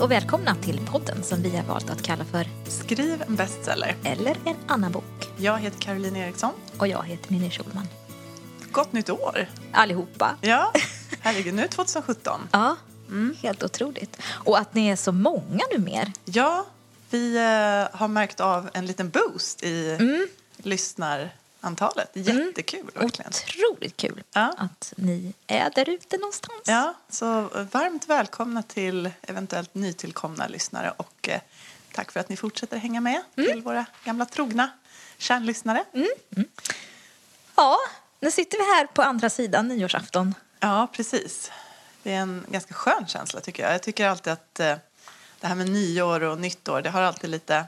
Hej och välkomna till podden som vi har valt att kalla för Skriv en bestseller. Eller en annan bok. Jag heter Caroline Eriksson. Och jag heter Ninni Schulman. Gott nytt år! Allihopa. Ja, herregud, nu är det 2017. Ja, helt otroligt. Och att ni är så många nu mer. Ja, vi eh, har märkt av en liten boost i lyssnarantalet. Jättekul, verkligen. Otroligt kul Ja. att ni är där ute någonstans. Ja, så varmt välkomna till eventuellt nytillkomna lyssnare och eh, tack för att ni fortsätter hänga med till våra gamla trogna kärnlyssnare. ja, nu sitter vi här på andra sidan nyårsafton. Ja, precis. Det är en ganska skön känsla tycker jag. Jag tycker alltid att eh, det här med nyår och nyttår, det har alltid lite...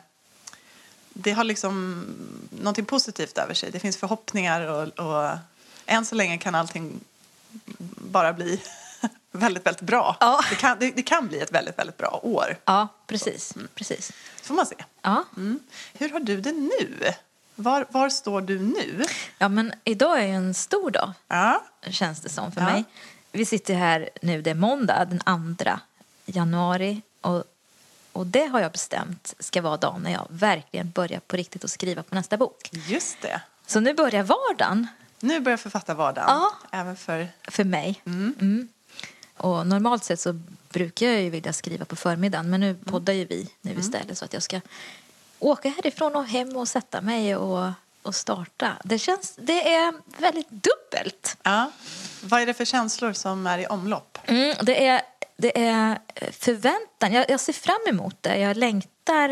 Det har liksom någonting positivt över sig. Det finns förhoppningar och, och än så länge kan allting bara bli väldigt, väldigt bra. Ja. Det, kan, det, det kan bli ett väldigt, väldigt bra år. Ja, precis. precis. får man se. Ja. Mm. Hur har du det nu? Var, var står du nu? ja, men idag är ju en stor dag, Ja, känns det som för Ja. mig. Vi sitter här nu, det är måndag den 2 januari. Och, och det har jag bestämt ska vara dagen när jag verkligen börjar på riktigt att skriva på nästa bok. just det. Så nu börjar vardagen Nu börjar författarvardagen. Ja. Även för... för mig. Mm. Och normalt sett så brukar jag ju vilja skriva på förmiddagen men nu poddar ju vi nu istället så att jag ska åka härifrån och hem och sätta mig och, och starta. Det känns, det är väldigt dubbelt. Ja. Vad är det för känslor som är i omlopp? Mm, det, är, det är förväntan. Jag, jag ser fram emot det. Jag längtar.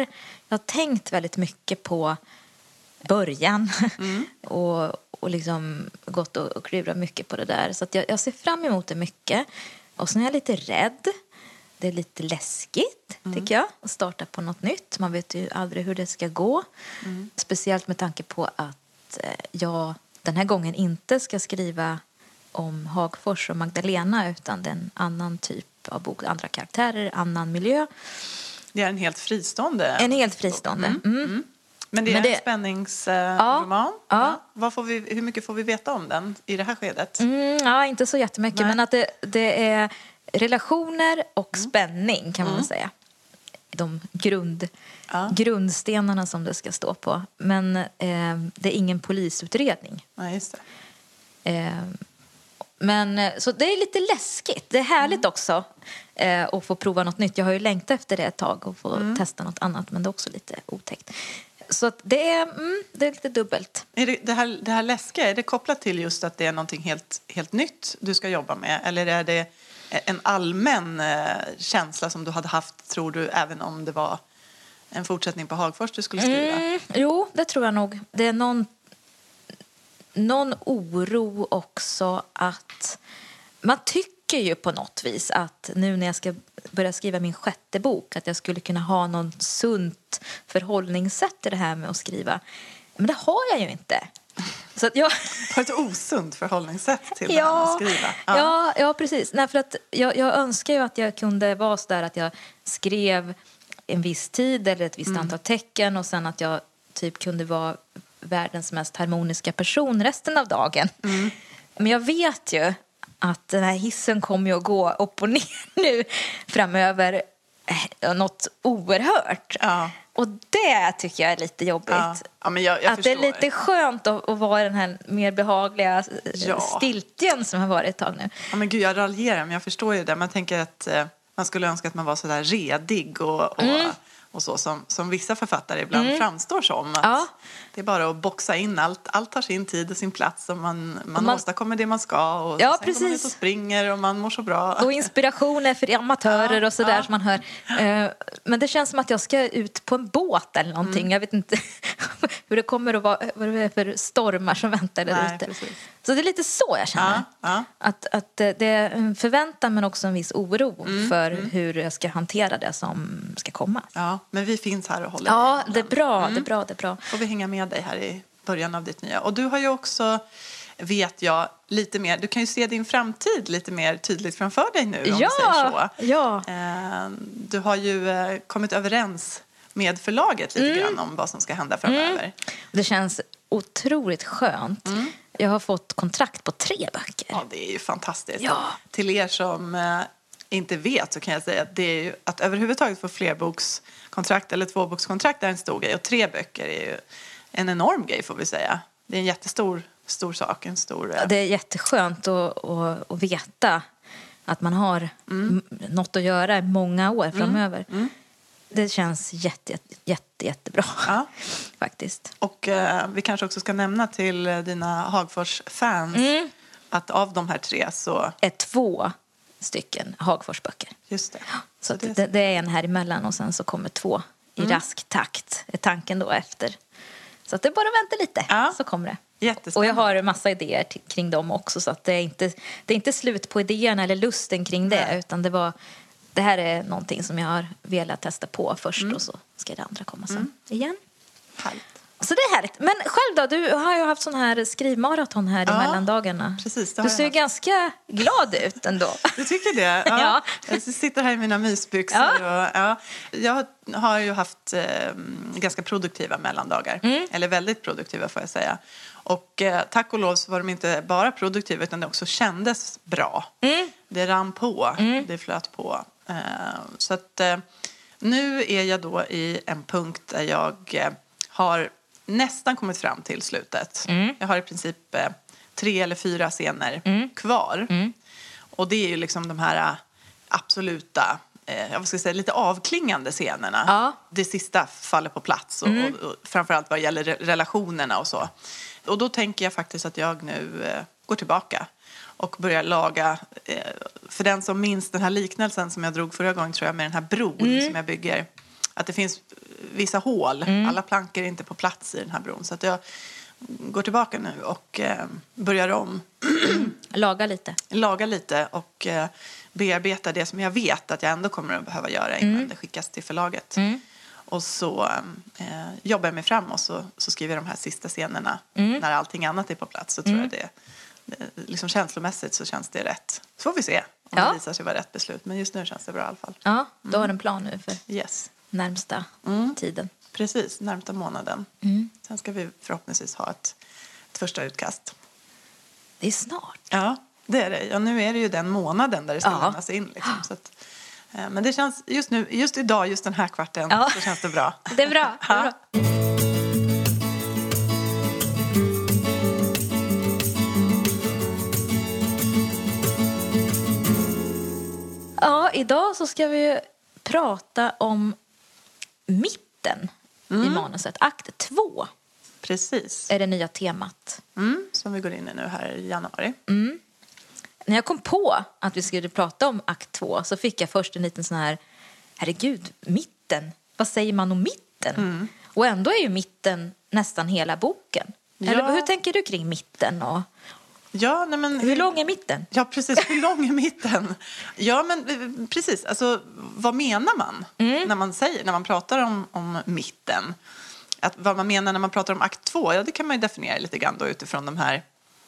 Jag har tänkt väldigt mycket på början och, och liksom gått och, och klurat mycket på det där. Så att jag, jag ser fram emot det mycket. Och sen är jag lite rädd. Det är lite läskigt, tycker jag, att starta på något nytt. Man vet ju aldrig hur det ska gå. Speciellt med tanke på att eh, jag den här gången inte ska skriva om Hagfors och Magdalena utan det är en annan typ av bok, andra karaktärer, annan miljö. Det är en helt fristående. En helt fristående. Mm. Men det är Men det- en spänningsroman. Ja, ja. Vad får vi, hur mycket får vi veta om den i det här skedet? Mm, ja, inte så jättemycket, Nej. men att det, det är relationer och spänning kan man väl säga. De grund, Ja. grundstenarna som det ska stå på. Men eh, det är ingen polisutredning. Nej, just det. Eh, men, eh, så det är lite läskigt. Det är härligt också eh, att få prova något nytt. Jag har ju längtat efter det ett tag och få testa något annat men det är också lite otäckt. Så det, är, mm, det är lite dubbelt. Är det, det, här, det här läskiga, är det kopplat till just att det är någonting helt, helt nytt du ska jobba med? Eller är det en allmän eh, känsla som du hade haft, tror du, även om det var en fortsättning på Hagfors du skulle skriva? Mm, jo, det tror jag nog. Det är någon, någon oro också att... Man tycker ju på något vis att nu när jag ska börja skriva min sjätte bok att jag skulle kunna ha någon sunt förhållningssätt till det här med att skriva. Men det har jag ju inte. Så att jag... Har ett osunt förhållningssätt till det här med att skriva? Ja, ja, precis. Nej, för att jag, jag önskar ju att jag kunde vara så där att jag skrev en viss tid eller ett visst Mm. antal tecken och sen att jag typ kunde vara världens mest harmoniska person resten av dagen. Mm. Men jag vet ju att den här hissen kommer ju att gå upp och ner nu framöver. Eh, Något oerhört. Ja. Och det tycker jag är lite jobbigt. Ja. Ja, att det är förstår. lite skönt att, att vara den här mer behagliga eh, Ja. stiltjen som har varit ett tag nu. Ja, men gud, jag raljerar, men jag förstår ju det. Man tänker att eh, man skulle önska att man var så där redig och, och, Mm. Och så som, som vissa författare ibland framstår som. Att Ja. Det är bara att boxa in allt. Allt tar sin tid och sin plats och man, man, man- åstadkommer det man ska. Och Ja, sen går man ut precis. och springer och man mår så bra. Och inspirationer för amatörer Ja, och sådär ja. som man hör. Eh, Men det känns som att jag ska ut på en båt eller någonting. Mm. Jag vet inte hur det kommer att vara, vad det är för stormar som väntar där ute. Så det är lite så jag känner. Ja, ja. Att, att det är en förväntan men också en viss oro Mm, för hur jag ska hantera det som ska komma. Ja, men vi finns här och håller Ja, det är handen. bra, det är bra, det är bra. får vi hänga med dig här i början av ditt nya. Och du har ju också, vet jag, lite mer, du kan ju se din framtid lite mer tydligt framför dig nu om vi säger så. ja. Eh, Du har ju eh, kommit överens med förlaget Mm. lite grann om vad som ska hända framöver. Det känns otroligt skönt. Jag har fått kontrakt på tre böcker. Ja, det är ju fantastiskt. Ja. Till er som eh, inte vet så kan jag säga att det är ju, att överhuvudtaget få flerbokskontrakt eller tvåbokskontrakt är en stor grej och tre böcker är ju en enorm grej får vi säga. Det är en jättestor stor sak, en stor... Det är jätteskönt att, att, att veta att man har mm. något att göra i många år framöver. Mm. Mm. Det känns jätte, jätte, jättebra ja. faktiskt. Och eh, vi kanske också ska nämna till dina Hagfors-fans mm. att av de här tre så... är två stycken Hagforsböcker. Just det. Så, så det, det, är en här emellan och sen så kommer två i mm. rask takt, är tanken då efter. Så att det är bara att vänta lite ja. så kommer det. Och jag har en massa idéer kring dem också så att det är inte, det är inte slut på idéerna eller lusten kring det Nej. utan det var det här är någonting som jag har velat testa på först mm. och så ska det andra komma sen mm. igen. Härligt. Så det är härligt. Men själv då? Du har ju haft sån här skrivmaraton här ja, i mellandagarna. Precis, du ser ganska glad ut ändå. Du tycker det? Ja. ja. Jag sitter här i mina mysbyxor. Ja. Och, ja. Jag har ju haft eh, ganska produktiva mellandagar. Mm. Eller väldigt produktiva får jag säga. Och eh, tack och lov så var de inte bara produktiva utan det också kändes bra. Mm. Det rann på, mm. det flöt på. Eh, så att eh, nu är jag då i en punkt där jag eh, har nästan kommit fram till slutet. Mm. Jag har i princip tre eller fyra scener mm. kvar. Mm. Och det är ju liksom de här absoluta eh, jag ska säga, lite avklingande scenerna. Ja. Det sista faller på plats och, mm. och, och framförallt vad gäller relationerna och så. Och då tänker jag faktiskt att jag nu eh, går tillbaka och börjar laga. Eh, för den som minns den här liknelsen som jag drog förra gången tror jag med den här bron mm. som jag bygger. Att det finns vissa hål. Mm. Alla plankor är inte på plats i den här bron. Så att jag går tillbaka nu och eh, börjar om. Laga lite. Laga lite och eh, bearbeta det som jag vet att jag ändå kommer att behöva göra innan mm. det skickas till förlaget. Mm. Och så eh, jobbar jag mig fram och så, så skriver jag de här sista scenerna mm. när allting annat är på plats. Så tror jag mm. det, liksom känslomässigt så känns det rätt. Så får vi se om ja. det visar sig vara rätt beslut. Men just nu känns det bra i alla fall. Ja, du har mm. en plan nu för yes. närmsta mm. tiden. Precis, närmsta månaden. Mm. Sen ska vi förhoppningsvis ha ett, ett första utkast. Det är snart. Ja, det är det. Ja, nu är det ju den månaden där det ska ja. lämnas in. Liksom, så att, Eh, men det känns just nu, just idag, just den här kvarten, ja. så känns det bra. Det är bra. Det är bra. Idag så ska vi prata om mitten mm. i manuset. Akt två. Precis. Är det nya temat. Mm, som vi går in i nu här i januari. Mm när jag kom på att vi skulle prata om akt två så fick jag först en liten sån här, herregud, mitten, vad säger man om mitten? Mm. Och ändå är ju mitten nästan hela boken. Ja. Eller hur tänker du kring mitten? Och... Ja, nej men, hur lång är mitten? Ja, precis. Hur lång är mitten? Ja, men eh, precis. Alltså, vad menar man mm. när man säger, när man pratar om, om mitten? Att, vad man menar när man pratar om akt två, ja, det kan man ju definiera lite grann då utifrån de här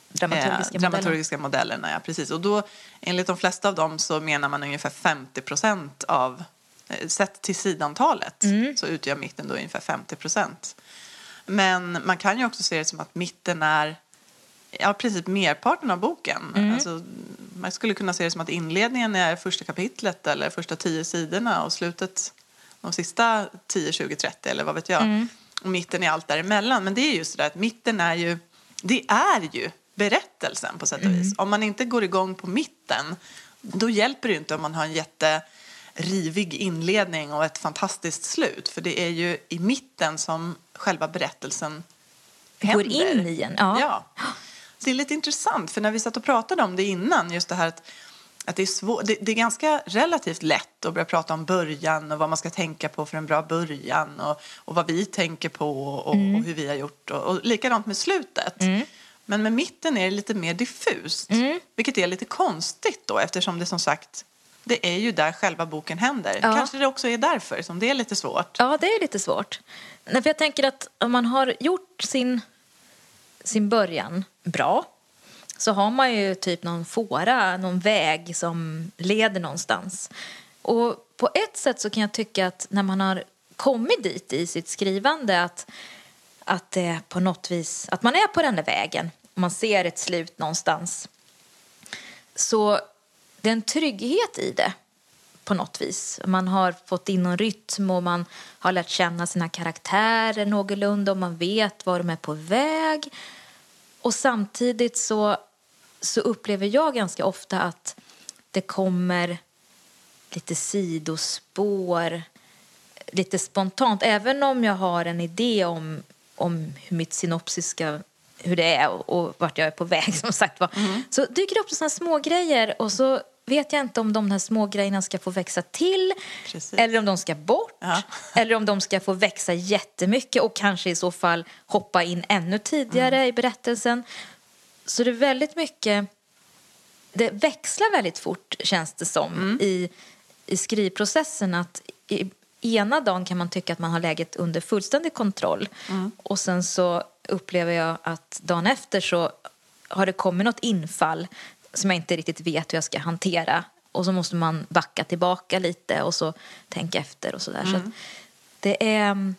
dramaturgiska, eh, dramaturgiska modellerna. Ja, precis. Och då, enligt de flesta av dem så menar man ungefär 50 procent av, eh, sett till sidantalet, mm. så utgör mitten då ungefär 50 procent. Men man kan ju också se det som att mitten är ja, princip merparten av boken. Mm. Alltså, man skulle kunna se det som att inledningen är första kapitlet eller första tio sidorna och slutet de sista 10, 20, 30 eller vad vet jag. Mm. Och mitten är allt däremellan. Men det är just det där att mitten är ju, det är ju berättelsen på sätt och vis. Mm. Om man inte går igång på mitten då hjälper det inte om man har en jätterivig inledning och ett fantastiskt slut. För det är ju i mitten som själva berättelsen händer. Går in i en, ja. ja. Det är lite intressant för när vi satt och pratade om det innan, just det här att att det, är svår, det, det, är ganska relativt lätt att börja prata om början och vad man ska tänka på för en bra början och, och vad vi tänker på och, mm. och hur vi har gjort. Och, och likadant med slutet. Mm. Men med mitten är det lite mer diffust. Mm. Vilket är lite konstigt då eftersom det som sagt det är ju där själva boken händer. Ja. Kanske det också är därför som det är lite svårt. Ja, det är lite svårt. för jag tänker att om man har gjort sin, sin början bra så har man ju typ någon fåra, någon väg som leder någonstans. Och på ett sätt så kan jag tycka att när man har kommit dit i sitt skrivande att att det på något vis, att man är på den där vägen och man ser ett slut någonstans. Så det är en trygghet i det på något vis. Man har fått in någon rytm och man har lärt känna sina karaktärer någorlunda och man vet var de är på väg. Och samtidigt så, så upplever jag ganska ofta att det kommer lite sidospår, lite spontant. Även om jag har en idé om, om hur mitt synopsiska hur det är och, och vart jag är på väg som sagt var. Mm. Så dyker det upp sådana små grejer och så vet jag inte om de här små grejerna ska få växa till Precis. eller om de ska bort ja. eller om de ska få växa jättemycket och kanske i så fall hoppa in ännu tidigare mm. i berättelsen. Så det är väldigt mycket, det växlar väldigt fort känns det som mm. i, i skrivprocessen att i, ena dagen kan man tycka att man har läget under fullständig kontroll mm. och sen så upplever jag att dagen efter så har det kommit något infall som jag inte riktigt vet hur jag ska hantera. Och så måste man backa tillbaka lite och så tänka efter och sådär. Mm. Så det är... Mm,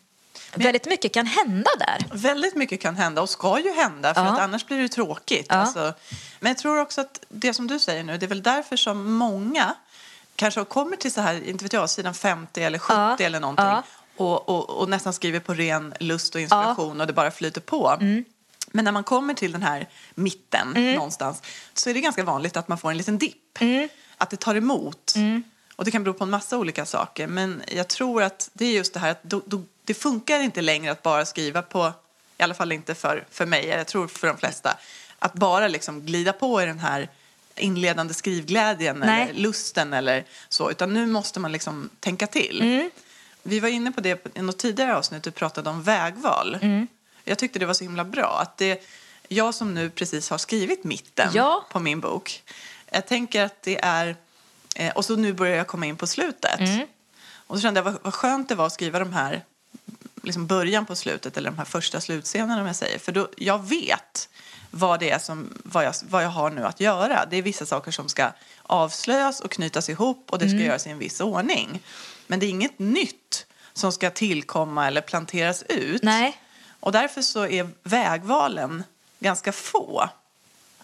väldigt mycket kan hända där. Väldigt mycket kan hända och ska ju hända för ja. att annars blir det tråkigt. Ja. Alltså, men jag tror också att det som du säger nu, det är väl därför som många kanske kommer till så här, inte vet jag, sidan 50 eller 70 ja. eller någonting och, och, och, nästan skriver på ren lust och inspiration och det bara flyter på. Mm. Men när man kommer till den här mitten mm. någonstans så är det ganska vanligt att man får en liten dipp. Mm. Att det tar emot. Mm. Och det kan bero på en massa olika saker. Men jag tror att det är just det här att då, då, det funkar inte längre att bara skriva på, i alla fall inte för, för mig, jag tror för de flesta, att bara liksom glida på i den här inledande skrivglädjen Nej. eller lusten eller så. Utan nu måste man liksom tänka till. Mm. Vi var inne på det i något tidigare avsnitt, du pratade om vägval. Mm. Jag tyckte det var så himla bra. Att det, jag som nu precis har skrivit mitten ja. på min bok. Jag tänker att det är... Eh, och så nu börjar jag komma in på slutet. Mm. Och så kände jag vad, vad skönt det var att skriva de här liksom början på slutet eller de här första slutscenerna om jag säger. För då, jag vet vad det är som, vad jag, vad jag har nu att göra. Det är vissa saker som ska avslöjas och knytas ihop och det ska mm. göras i en viss ordning. Men det är inget nytt som ska tillkomma eller planteras ut. Nej. Och därför så är vägvalen ganska få.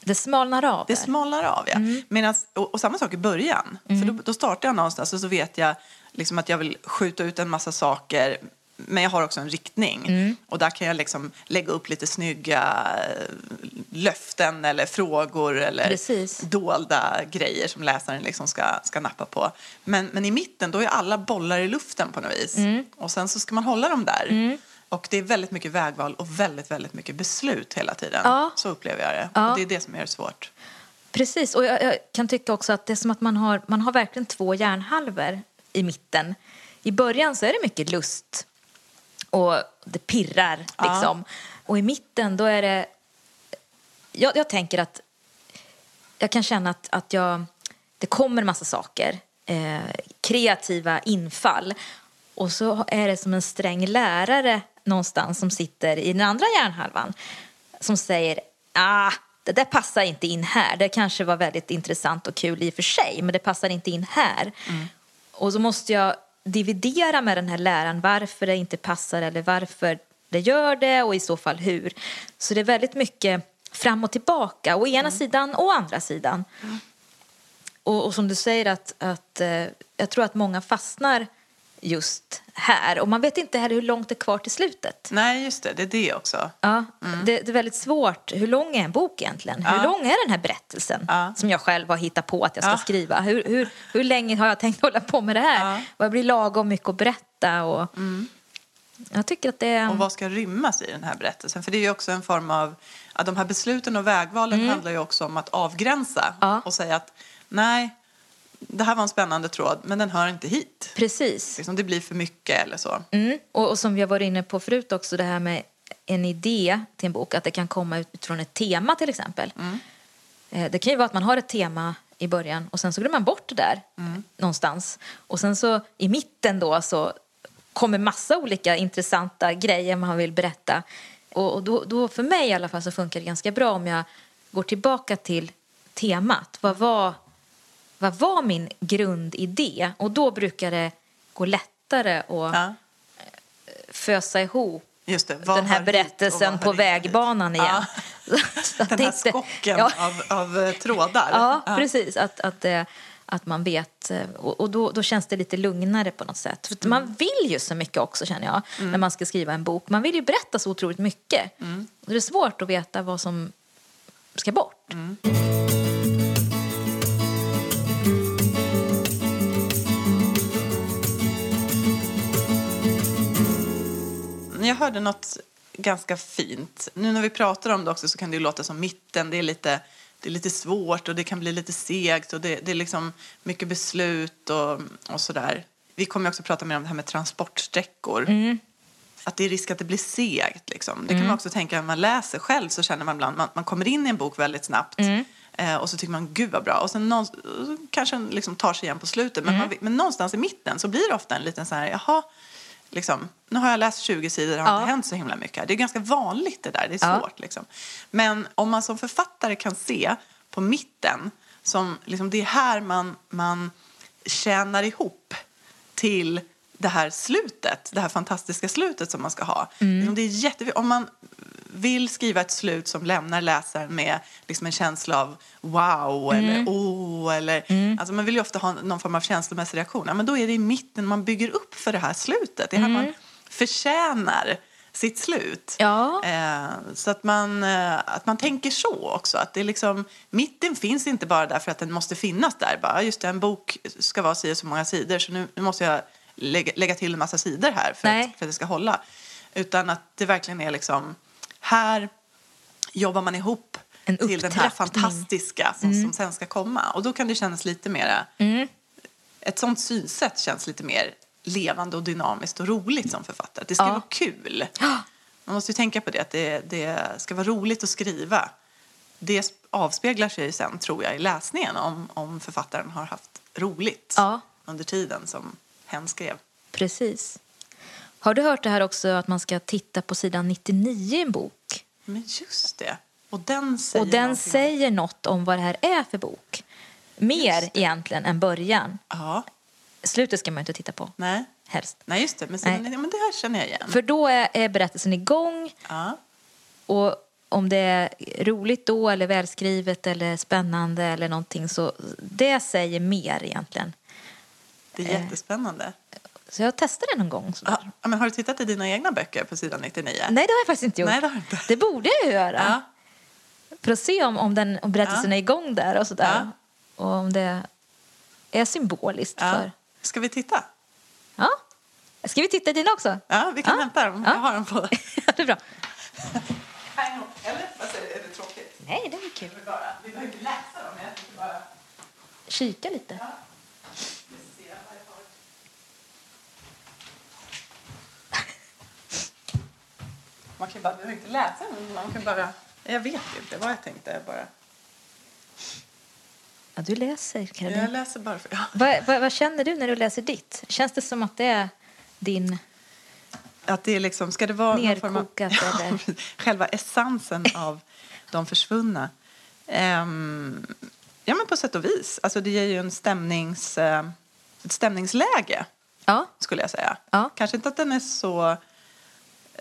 Det smalnar av. Det smalnar av, ja. Mm. Medans, och, och, samma sak i början. Mm. För då, då startar jag någonstans och så vet jag liksom att jag vill skjuta ut en massa saker men jag har också en riktning. Mm. Och där kan jag liksom lägga upp lite snygga eh, löften eller frågor eller Precis. dolda grejer som läsaren liksom ska, ska nappa på. Men, men i mitten då är alla bollar i luften på något vis. Mm. Och sen så ska man hålla dem där. Mm. Och det är väldigt mycket vägval och väldigt, väldigt mycket beslut hela tiden. Ja. Så upplever jag det. Ja. Och det är det som gör det svårt. Precis, och jag, jag, kan tycka också att det är som att man har, man har verkligen två hjärnhalvor i mitten. I början så är det mycket lust och det pirrar liksom. Ja. Och i mitten då är det, jag, jag tänker att jag kan känna att, att jag, det kommer en massa saker, eh, kreativa infall och så är det som en sträng lärare någonstans som sitter i den andra hjärnhalvan som säger ah, det där passar inte in här. Det kanske var väldigt intressant och kul i och för sig men det passar inte in här. Mm. Och så måste jag dividera med den här läraren varför det inte passar eller varför det gör det och i så fall hur. Så det är väldigt mycket fram och tillbaka, å ena mm. sidan och å andra sidan. Mm. Och, och, som du säger att, att eh, jag tror att många fastnar just här. Och man vet inte heller hur långt det är kvar till slutet. Nej, just det. Det är det också. Ja, mm. det, det, är väldigt svårt. Hur lång är en bok egentligen? Ja. Hur lång är den här berättelsen ja. som jag själv har hittat på att jag ska ja. skriva? Hur, hur, hur länge har jag tänkt hålla på med det här? Ja. Vad blir lagom mycket att berätta? Och mm. Jag tycker att det... Och vad ska rymmas i den här berättelsen? För det är ju också en form av... Att de här besluten och vägvalen mm. handlar ju också om att avgränsa och säga att nej, det här var en spännande tråd men den hör inte hit. Precis. Liksom det blir för mycket eller så. Mm. Och, och, som vi har varit inne på förut också det här med en idé till en bok, att det kan komma utifrån ett tema till exempel. Mm. Eh, det kan ju vara att man har ett tema i början och sen så glömmer man bort det där mm. någonstans. Och sen så i mitten då så kommer massa olika intressanta grejer man vill berätta. Och, och då, då, för mig i alla fall så funkar det ganska bra om jag går tillbaka till temat. Vad var vad var min grundidé? Och då brukar det gå lättare att ja. fösa ihop den här berättelsen på vägbanan igen. Ja. den här skocken ja. av, av, trådar. Ja, precis. Att, att, Att man vet, eh, och, då, då känns det lite lugnare på något sätt. För Mm. Man vill ju så mycket också känner jag, när man ska skriva en bok. Man vill ju berätta så otroligt mycket. Mm. Och det är svårt att veta vad som ska bort. Jag hörde något ganska fint. Nu när vi pratar om det också så kan det ju låta som mitten. Det är lite, det är lite svårt och det kan bli lite segt och det, det är liksom mycket beslut och, och sådär. Vi kommer också prata mer om det här med transportsträckor. Att det är risk att det blir segt. Liksom. Det kan man också tänka när man läser själv så känner man ibland man, man kommer in i en bok väldigt snabbt. Eh, och så tycker man gud vad bra. Och sen någon, kanske den liksom tar sig igen på slutet. Men, man, men någonstans i mitten så blir det ofta en liten så här, jaha, liksom, nu har jag läst 20 sidor, det har Ja. inte hänt så himla mycket. Det är ganska vanligt det där, det är Ja. svårt. Liksom. Men om man som författare kan se på mitten, som liksom, det är här man, man tjänar ihop till det här slutet, det här fantastiska slutet som man ska ha. Liksom, Det är jätte, om man vill skriva ett slut som lämnar läsaren med liksom en känsla av wow eller oh eller alltså man vill ju ofta ha någon form av känslomässig reaktion. Ja, men då är det i mitten man bygger upp för det här slutet. Det är här man förtjänar sitt slut. Ja. Eh, så att man, eh, att man tänker så också. Att det är liksom, mitten finns inte bara där för att den måste finnas där. Bara, just det, en bok ska vara si och så många sidor så nu, nu måste jag lägga, lägga till en massa sidor här för att, för att det ska hålla. Utan att det verkligen är liksom, här jobbar man ihop En till den här fantastiska som, som sen ska komma. Och då kan det kännas lite mera, ett sånt synsätt känns lite mer levande och dynamiskt och roligt som författare. Det ska Ja. vara kul. Man måste ju tänka på det, att det, det ska vara roligt att skriva. Det avspeglar sig sen, tror jag, i läsningen om, om författaren har haft roligt Ja. under tiden som hen skrev. Precis. Har du hört det här också att man ska titta på sidan 99 i en bok? Men just det. Och den säger Och den säger något om vad det här är för bok. Mer egentligen än början. Ja, Slutet ska man ju inte titta på, nej. helst. Nej, just det. Men, sen, Nej. men det här känner jag igen. För då är, är berättelsen igång Ja. och om det är roligt då eller välskrivet eller spännande eller någonting så det säger mer egentligen. Det är Eh. Så jag testade någon gång. sådär. Ja, men har du tittat i dina egna böcker på sidan 99? Nej, det har jag faktiskt inte gjort. Nej, det har inte. Det borde jag ju göra. Ja. För att se om, om, den, om berättelsen Ja. är igång där och sådär. Ja. Och om det är symboliskt Ja. för... Ska vi titta? Ja. Ska vi titta i dina också? Ja, vi kan Ja. hämta dem. Ja. Jag har dem på... Ja, det är bra. Eller? Vad säger du? Är det tråkigt? Nej, det var kul. Vi, bara, vi behöver inte läsa dem, jag bara... Kika lite. Vi ser vad jag har. Man kan ju bara, inte läsa dem, man kan bara... Jag vet inte vad jag tänkte. Jag, bara, Ja, du läser, Caroline. jag läser bara för... Ja. Vad, vad, vad känner du när du läser ditt? Känns det som att det är din... Att det är liksom, ska det vara någon form av, eller? själva essensen av de försvunna? Ehm, ja, men på sätt och vis. Alltså det ger ju en stämnings, eh, ett stämningsläge, Ja. skulle jag säga. Ja. Kanske inte att den är så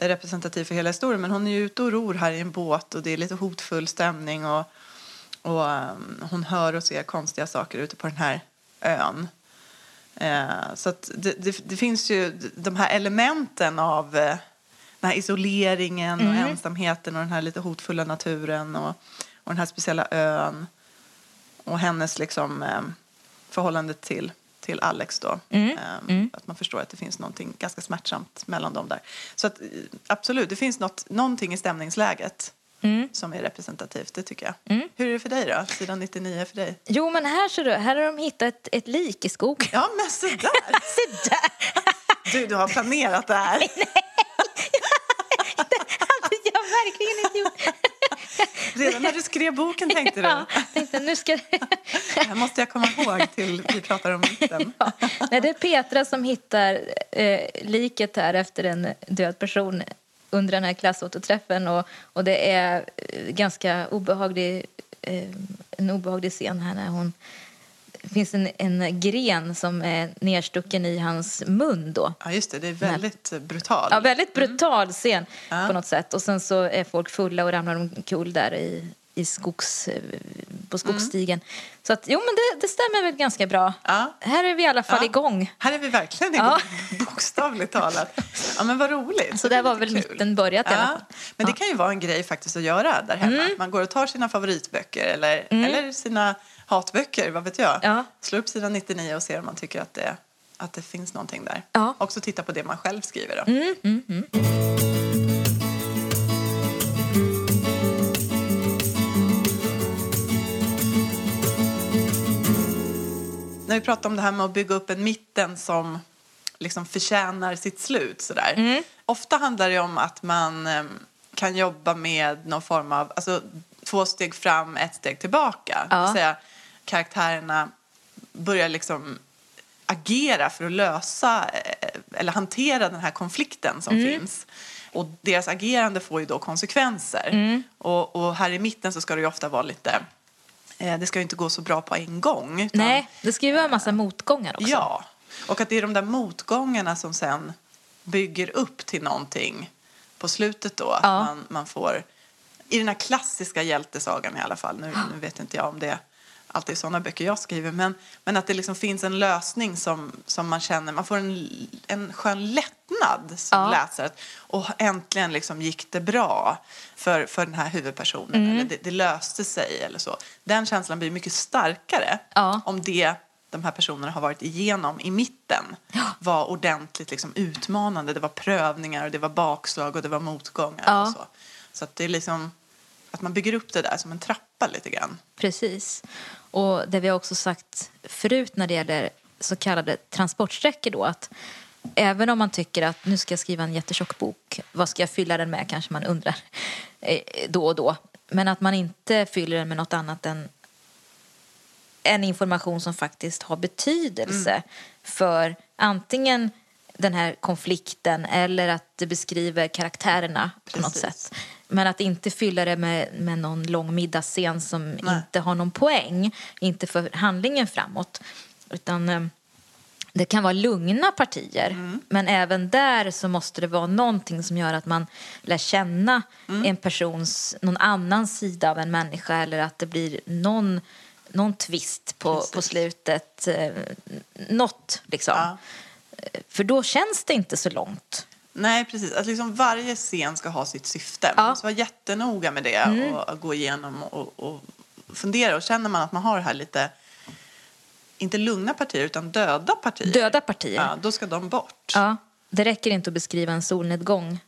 representativ för hela historien, men hon är ju ute och ror här i en båt och det är lite hotfull stämning och, och ehm, hon hör och ser konstiga saker ute på den här ön. Eh, så det, det, det finns ju de här elementen av eh, den här isoleringen och ensamheten och den här lite hotfulla naturen och, och den här speciella ön och hennes liksom eh, förhållande till, till Alex då. Eh, Att man förstår att det finns någonting ganska smärtsamt mellan dem där. Så att, eh, absolut, det finns något, någonting i stämningsläget som är representativt, det tycker jag. Hur är det för dig då? Sidan 99 för dig? Jo, men här ser du, här har de hittat ett, ett lik i skogen. Ja, men så där! Se där! Du, du har planerat det här. hade jag verkligen inte gjort. Redan när du skrev boken tänkte du, Ja, tänkte, nu ska det här måste jag komma ihåg till vi pratar om mitten. ja. Nej, det är Petra som hittar eh, liket här efter en död person under den här klassåterträffen och, och det är eh, ganska obehaglig, eh, en obehaglig scen här när hon det finns en, en gren som är nerstucken i hans mun då. Ja, just det, det är väldigt brutalt. Ja, väldigt brutal scen Ja. på något sätt. Och sen så är folk fulla och ramlar omkull där i, i skogs, på skogsstigen. Så att, jo men det, det stämmer väl ganska bra. Ja. Här är vi i alla fall Ja. igång. Här är vi verkligen igång, bokstavligt talat. Ja, men vad roligt. Så Det där är var väl kul. mitten börjat i alla fall. Men det kan ju vara en grej faktiskt att göra där hemma. Mm. Man går och tar sina favoritböcker eller, eller sina hatböcker, vad vet jag. Ja. Slå upp sidan 99 och ser om man tycker att det, att det finns någonting där. Ja. Också titta på det man själv skriver då. Mm, mm, mm. Vi pratar om det här med att bygga upp en mitten som liksom förtjänar sitt slut sådär. Mm. Ofta handlar det om att man eh, kan jobba med någon form av, alltså två steg fram, ett steg tillbaka. Ja. säga karaktärerna börjar liksom agera för att lösa eh, eller hantera den här konflikten som Mm. finns. Och deras agerande får ju då konsekvenser. Mm. Och, och här i mitten så ska det ju ofta vara lite, det ska ju inte gå så bra på en gång. utan- Nej, det ska ju vara en massa motgångar också. Ja, och att det är de där motgångarna som sen bygger upp till någonting på slutet då. Att Ja. man, man får, i den här klassiska hjältesagan i alla fall, nu, nu vet inte jag om det alltid sådana böcker jag skriver, men, men att det liksom finns en lösning som, som man känner, man får en, en skön lättnad som Ja. läsare. Och äntligen liksom gick det bra för, för den här huvudpersonen, Mm. eller det, det löste sig eller så. Den känslan blir mycket starkare Ja. om det de här personerna har varit igenom i mitten var ordentligt liksom utmanande. Det var prövningar, och det var bakslag och det var motgångar. Ja. Och så så att det är liksom att man bygger upp det där som en trappa lite grann. Precis. Och det vi har också sagt förut när det gäller så kallade transportsträckor då att även om man tycker att nu ska jag skriva en jättetjock bok, vad ska jag fylla den med kanske man undrar eh, då och då. Men att man inte fyller den med något annat än en information som faktiskt har betydelse Mm. för antingen den här konflikten eller att det beskriver karaktärerna på något Precis. sätt. Men att inte fylla det med, med någon lång middagsscen som Nej. inte har någon poäng, inte för handlingen framåt. Utan eh, det kan vara lugna partier, Mm. men även där så måste det vara någonting som gör att man lär känna Mm. en persons, någon annan sida av en människa eller att det blir någon, någon twist på, Precis. på slutet. Eh, något liksom. Ja. För då känns det inte så långt. Nej, precis. Att liksom varje scen ska ha sitt syfte. Man Ja. Mm. måste vara jättenoga med det och gå igenom och, och fundera. Och känner man att man har det här lite, inte lugna partier, utan döda partier. Döda partier. Ja, då ska de bort. Ja, det räcker inte att beskriva en solnedgång.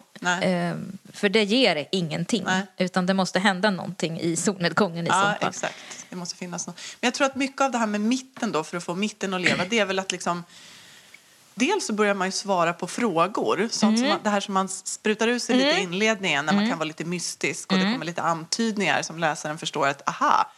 Eh, för det ger ingenting. Nej. Utan det måste hända någonting i solnedgången i Ja, så fall. exakt. Det måste finnas något. Men jag tror att mycket av det här med mitten då, för att få mitten att leva, det är väl att liksom Dels så börjar man ju svara på frågor. Sånt som man, det här som man sprutar ut sig lite i inledningen när man kan vara lite mystisk och det kommer lite antydningar som läsaren förstår att aha,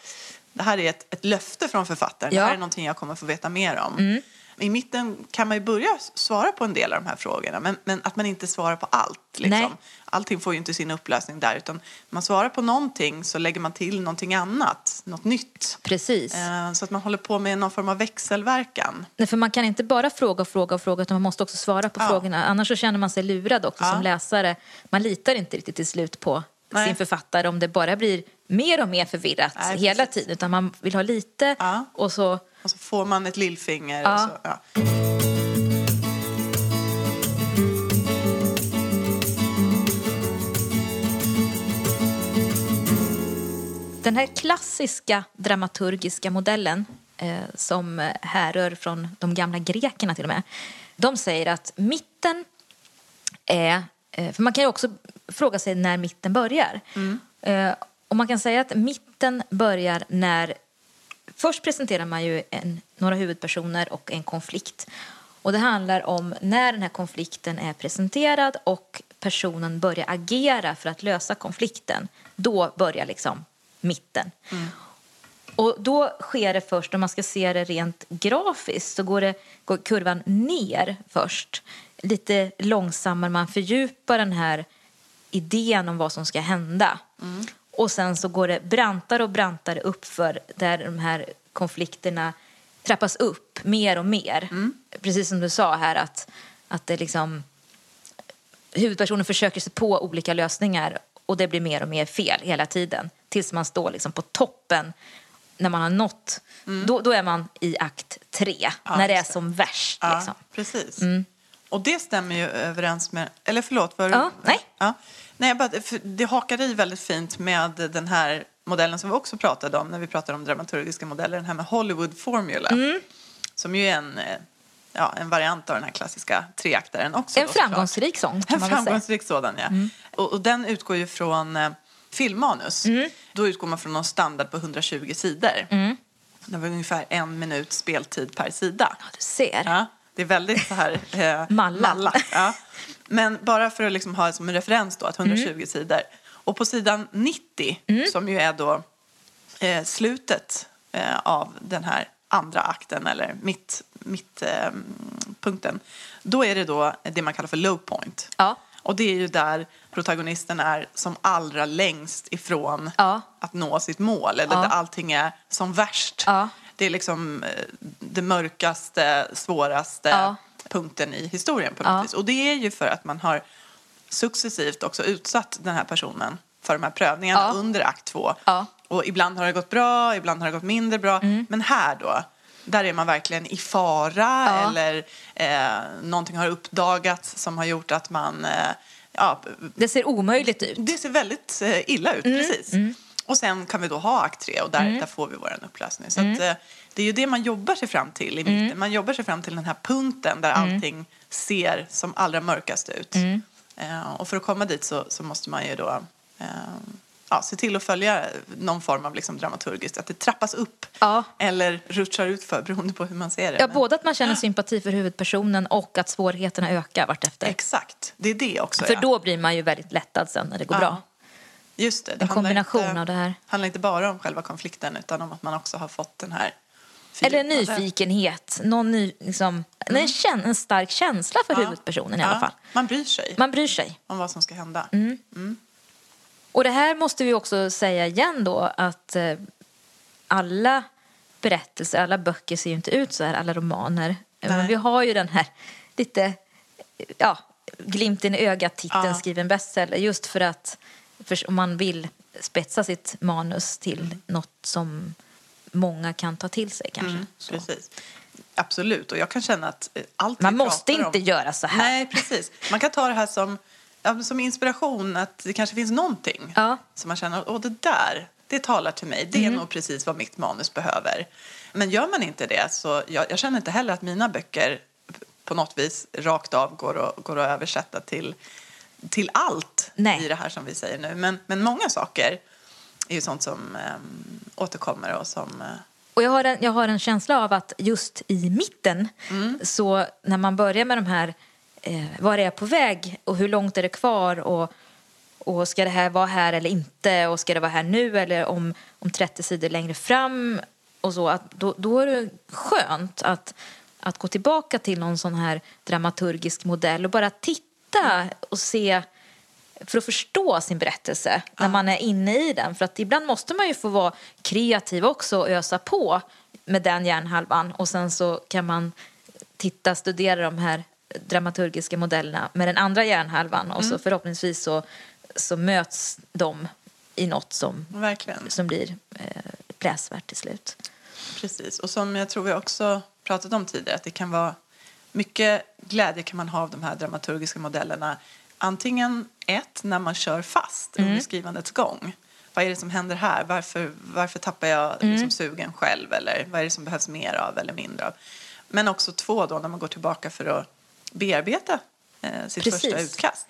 det här är ett, ett löfte från författaren. Ja. Det här är någonting jag kommer få veta mer om. I mitten kan man ju börja svara på en del av de här frågorna men, men att man inte svarar på allt. Nej. Liksom. Allting får ju inte sin upplösning där utan man svarar på någonting så lägger man till någonting annat, något nytt. Precis. Eh, Så att man håller på med någon form av växelverkan. Nej, för man kan inte bara fråga och fråga och fråga utan man måste också svara på Ja. frågorna. Annars så känner man sig lurad också Ja. som läsare. Man litar inte riktigt till slut på Nej. sin författare om det bara blir mer och mer förvirrat Nej, hela tiden. Utan man vill ha lite Ja. och så... Och så får man ett lillfinger. Ja. Så, ja. Den här klassiska dramaturgiska modellen eh, som härrör från de gamla grekerna till och med. De säger att mitten är... Eh, för man kan ju också fråga sig när mitten börjar. Eh, och man kan säga att mitten börjar när... Först presenterar man ju en, några huvudpersoner och en konflikt. Och det handlar om när den här konflikten är presenterad och personen börjar agera för att lösa konflikten. Då börjar liksom mitten. Och då sker det först, om man ska se det rent grafiskt, så går, det, går kurvan ner först. Lite långsammare, man fördjupar den här idén om vad som ska hända. Och sen så går det brantare och brantare uppför där de här konflikterna trappas upp mer och mer. Precis som du sa här att, att det liksom huvudpersonen försöker sig på olika lösningar och det blir mer och mer fel hela tiden. tills man står liksom på toppen när man har nått. Då, då är man i akt tre, Mm. Ja, när det är som värst. Ja, Liksom. precis. Och det stämmer ju överens med... Eller förlåt, var Ja, nej. Ja. Nej, jag bara, det hakar i väldigt fint med den här modellen som vi också pratade om när vi pratade om dramaturgiska modeller, den här med Hollywood Formula. Mm. Som ju är en, eh, ja, en variant av den här klassiska treaktaren också. En då, framgångsrik kan En väl säga. framgångsrik sådan, ja. Och, och den utgår ju från eh, filmmanus. Mm. Då utgår man från någon standard på 120 sidor. Mm. Det var ungefär en minut speltid per sida. Ja, du ser. Ja, det är väldigt så här... Eh, Malla. Ja. Men bara för att liksom ha som en referens då, att 120 Mm. sidor. Och på sidan 90, som ju är då eh, slutet eh, av den här andra akten, eller mitt, mitt, eh, punkten, då är det då det man kallar för low point. Ja. Och det är ju där protagonisten är som allra längst ifrån Ja. att nå sitt mål, eller Ja. där allting är som värst. Det är liksom eh, det mörkaste, svåraste Ja. punkten i historien på något Ja. vis. Och det är ju för att man har successivt också utsatt den här personen för de här prövningarna Ja. under akt två. Mm. Och ibland har det gått bra, ibland har det gått mindre bra. Men här då, där är man verkligen i fara eller eh, någonting har uppdagats som har gjort att man eh, ja, Det ser omöjligt ut. det ser väldigt eh, illa ut, precis. Och sen kan vi då ha akt tre och där, där får vi vår upplösning. Så att, eh, det är ju det man jobbar sig fram till i mitten. Man jobbar sig fram till den här punkten där allting ser som allra mörkast ut. Eh, och för att komma dit så, så måste man ju då eh, ja, se till att följa någon form av liksom dramaturgiskt, att det trappas upp Ja. eller rutschar ut för beroende på hur man ser det. Ja, både att man känner sympati för huvudpersonen och att svårigheterna ökar vartefter. Exakt, det är det också. För ja. då blir man ju väldigt lättad sen när det går Ja. bra. Just det, det En kombination inte, av det här. handlar inte bara om själva konflikten utan om att man också har fått den här Eller fördjupade- nyfikenhet. Någon, ny, liksom, en, kän- en stark känsla för Mm. Ja. huvudpersonen i Ja, alla fall. Man bryr sig Man bryr sig. om vad som ska hända. Mm. Och det här måste vi också säga igen då att eh, alla berättelser, alla böcker ser ju inte ut så här, alla romaner. Men Nej. vi har ju den här lite, ja, glimten i ögat-titeln Ja. skriven bestseller just för att för, om man vill spetsa sitt manus till Mm. något som många kan ta till sig kanske. Så. Precis. Absolut, och jag kan känna att eh, allt Man måste inte om... göra så här. Nej, precis. Man kan ta det här som, som inspiration, att det kanske finns någonting Ja. som man känner, åh det där, det talar till mig, det är Mm. nog precis vad mitt manus behöver. Men gör man inte det så, jag, jag känner inte heller att mina böcker på något vis rakt av går att, går att översätta till, till allt Nej. i det här som vi säger nu. Men, men många saker är ju sånt som eh, återkommer och som... Eh, Och jag har, en, jag har en känsla av att just i mitten, så när man börjar med de här, eh, var är jag på väg och hur långt är det kvar och, och ska det här vara här eller inte och ska det vara här nu eller om, om 30 sidor längre fram och så, att då, då är det skönt att, att gå tillbaka till någon sån här dramaturgisk modell och bara titta och se för att förstå sin berättelse när man är inne i den. För att ibland måste man ju få vara kreativ också och ösa på med den hjärnhalvan och sen så kan man titta, studera de här dramaturgiska modellerna med den andra hjärnhalvan och så förhoppningsvis så, så möts de i något som, verkligen. som blir eh, läsvärt till slut. Precis, och som jag tror vi också pratat om tidigare, att det kan vara mycket glädje kan man ha av de här dramaturgiska modellerna. Antingen ett, när man kör fast under skrivandets gång. Vad är det som händer här? Varför, varför tappar jag liksom sugen själv? Eller vad är det som behövs mer av eller mindre av? Men också två, då, när man går tillbaka för att bearbeta eh, sitt Precis. första utkast.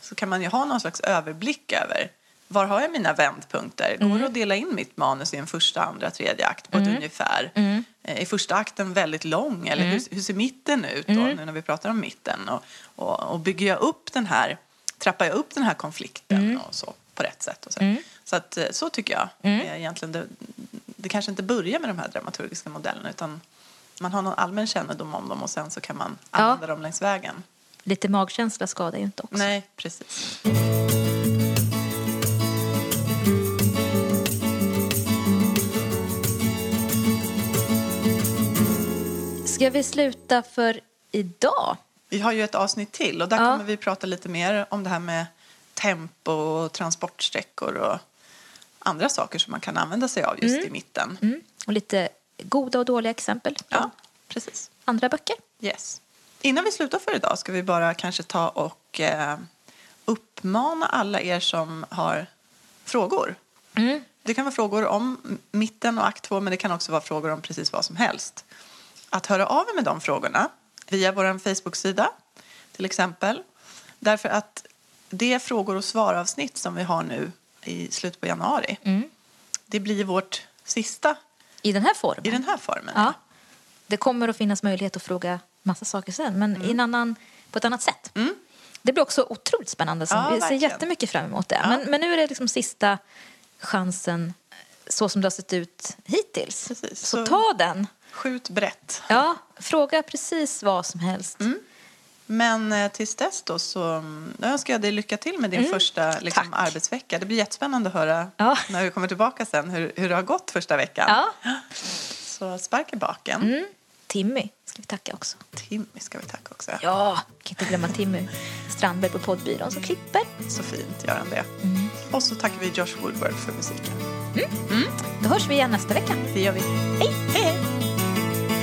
Så kan man ju ha någon slags överblick över var har jag mina vändpunkter? Går det att dela in mitt manus i en första, andra, tredje akt på ett ungefär? Eh, Är första akten väldigt lång? Eller hur, hur ser mitten ut då, nu när vi pratar om mitten? Och, och, och bygger jag upp den här, trappar jag upp den här konflikten och så på rätt sätt? Och så. så att eh, så tycker jag eh, egentligen. Det, det kanske inte börjar med de här dramaturgiska modellerna utan man har någon allmän kännedom om dem och sen så kan man Ja. använda dem längs vägen. Lite magkänsla skadar ju inte också. Nej, precis. Ska vi sluta för idag? Vi har ju ett avsnitt till och där Ja. kommer vi prata lite mer om det här med tempo och transportsträckor och andra saker som man kan använda sig av just i mitten. Mm. Och lite goda och dåliga exempel på Ja, precis. andra böcker. Yes. Innan vi slutar för idag ska vi bara kanske ta och eh, uppmana alla er som har frågor. Det kan vara frågor om mitten och akt 2 men det kan också vara frågor om precis vad som helst. Att höra av er med de frågorna via vår Facebook-sida till exempel. Därför att det frågor och svar-avsnitt som vi har nu i slutet på januari det blir vårt sista I den här formen. i den här formen. Ja. Det kommer att finnas möjlighet att fråga massa saker sen, men Mm. i en annan, på ett annat sätt. Det blir också otroligt spännande. Ja, vi ser verkligen. jättemycket fram emot det. Ja. Men, men nu är det liksom sista chansen så som det har sett ut hittills. Precis. Så, Så- ta den. Skjut brett. Ja, fråga precis vad som helst. Mm. Men eh, tills dess då så mm, då önskar jag dig lycka till med din första liksom, Mm. Arbetsvecka. Det blir jättespännande att höra Ja. när vi kommer tillbaka sen hur, hur det har gått första veckan. Ja. Så spark i baken. Mm. Timmy ska vi tacka också. Timmy ska vi tacka också. Ja, kan inte glömma Timmy Strandberg på poddbyrån som klipper. Så fint gör han det. Mm. Och så tackar vi Josh Woodward för musiken. Då hörs vi igen nästa vecka. Det gör vi. Hej! Hej!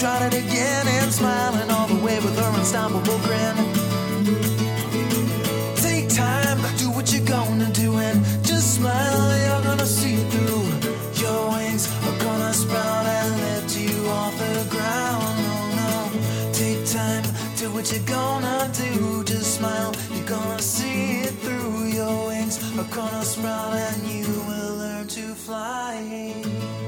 tried it again and smiling all the way with her unstoppable grin. Take time, do what you're gonna do, and just smile. You're gonna see it through. Your wings are gonna sprout and lift you off the ground. Oh no, take time, do what you're gonna do. Just smile, you're gonna see it through. Your wings are gonna sprout and you will learn to fly.